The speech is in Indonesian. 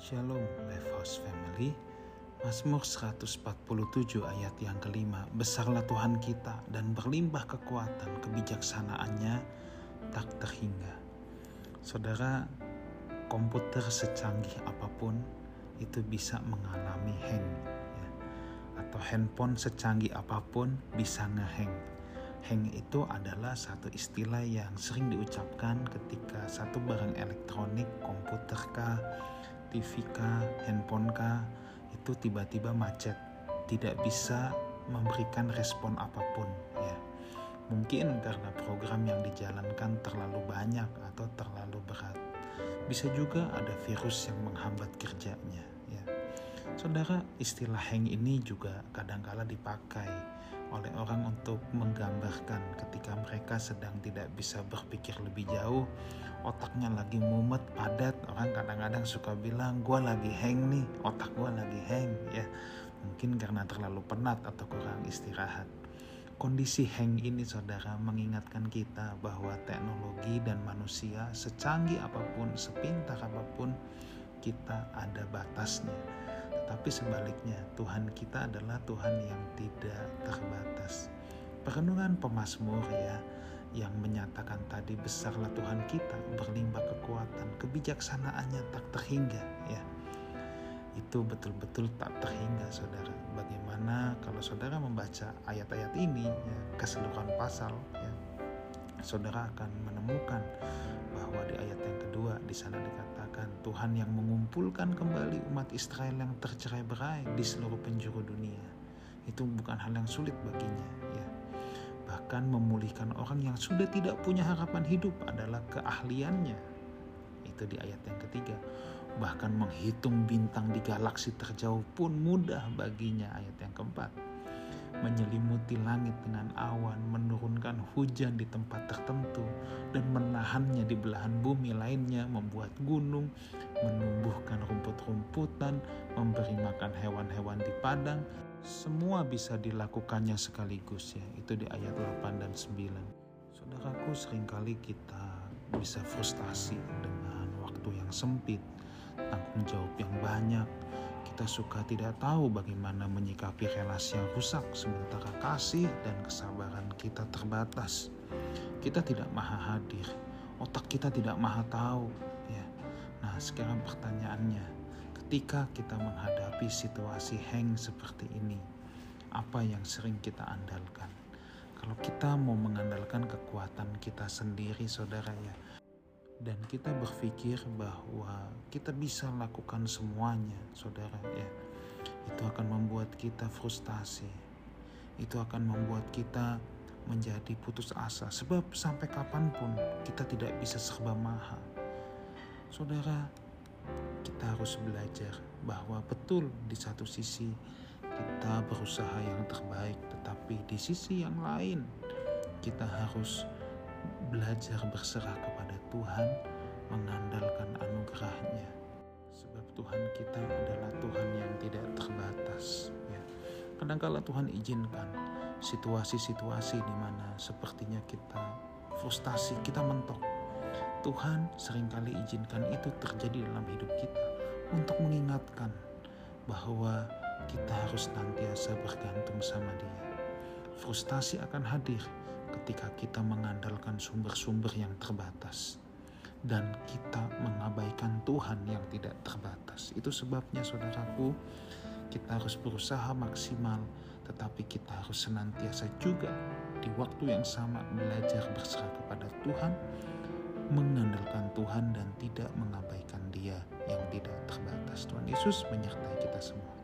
Shalom Lifehouse Family. Mazmur 147 ayat yang kelima. Besarlah Tuhan kita dan berlimpah kekuatan kebijaksanaannya tak terhingga. Saudara, komputer secanggih apa pun itu bisa mengalami hang ya. Atau handphone secanggih apa pun bisa ngehang. Hang itu adalah satu istilah yang sering diucapkan ketika satu barang elektronik, komputer kah, TV kah, handphone kah, itu tiba-tiba macet, tidak bisa memberikan respon apa pun ya. Mungkin karena program yang dijalankan terlalu banyak atau terlalu berat. Bisa juga ada virus yang menghambat kerjanya ya. Saudara, istilah hang ini juga kadangkala dipakai oleh orang untuk menggambarkan ketika mereka sedang tidak bisa berpikir lebih jauh otaknya lagi mumet padat. Orang kadang-kadang suka bilang gue lagi hang nih otak gue lagi hang ya. Mungkin karena terlalu penat atau kurang istirahat. Kondisi hang ini saudara mengingatkan kita bahwa teknologi dan manusia secanggih apa pun sepintar apa pun kita ada batasnya tetapi sebaliknya, Tuhan kita adalah Tuhan yang tidak terbatas. Perenungan pemazmur ya, yang menyatakan tadi besarlah Tuhan kita, berlimpah kekuatan, kebijaksanaannya tak terhingga ya. Itu betul-betul tak terhingga saudara. Bagaimana kalau saudara membaca ayat-ayat ini ya, keseluruhan pasal ya, saudara akan menemukan bahwa di ayat yang kedua di sana dikatakan Tuhan yang mengumpulkan kembali umat Israel yang tercerai-berai di seluruh penjuru dunia. Itu bukan hal yang sulit baginya, ya. Bahkan memulihkan orang yang sudah tidak punya harapan hidup adalah keahliannya. Itu di ayat yang ketiga. Bahkan menghitung bintang di galaksi terjauh pun mudah baginya ayat yang keempat menyelimuti langit dengan awan, menurunkan hujan di tempat tertentu, dan menahannya di belahan bumi lainnya, membuat gunung, menumbuhkan rumput-rumputan, memberi makan hewan-hewan di padang, semua bisa dilakukannya sekaligus ya. Itu di ayat 8 dan 9. Saudaraku, sering kali kita bisa frustasi dengan waktu yang sempit, tanggung jawab yang banyak, kita suka tidak tahu bagaimana menyikapi relasi yang rusak sementara kasih dan kesabaran kita terbatas. Kita tidak maha hadir, otak kita tidak maha tahu. Ya. Nah sekarang pertanyaannya, ketika kita menghadapi situasi hang seperti ini, apa yang sering kita andalkan? Kalau kita mau mengandalkan kekuatan kita sendiri, saudara ya, dan kita berpikir bahwa kita bisa lakukan semuanya, saudara ya. Itu akan membuat kita frustasi. Itu akan membuat kita menjadi putus asa sebab sampai kapan pun kita tidak bisa serba maha. Saudara, kita harus belajar bahwa betul di satu sisi kita berusaha yang terbaik, tetapi di sisi yang lain kita harus belajar berserah kepada Tuhan, mengandalkan anugerahnya. Sebab Tuhan kita adalah Tuhan yang tidak terbatas. Ya. Kadangkala Tuhan izinkan situasi-situasi di mana sepertinya kita frustasi, kita mentok. Tuhan sering kali izinkan itu terjadi dalam hidup kita untuk mengingatkan bahwa kita harus nantiasa bergantung sama Dia. Frustasi akan hadir, ketika kita mengandalkan sumber-sumber yang terbatas dan kita mengabaikan Tuhan yang tidak terbatas. Itu sebabnya saudaraku, kita harus berusaha maksimal, tetapi kita harus senantiasa juga di waktu yang sama belajar berserah kepada Tuhan, mengandalkan Tuhan dan tidak mengabaikan Dia yang tidak terbatas. Tuhan Yesus menyertai kita semua.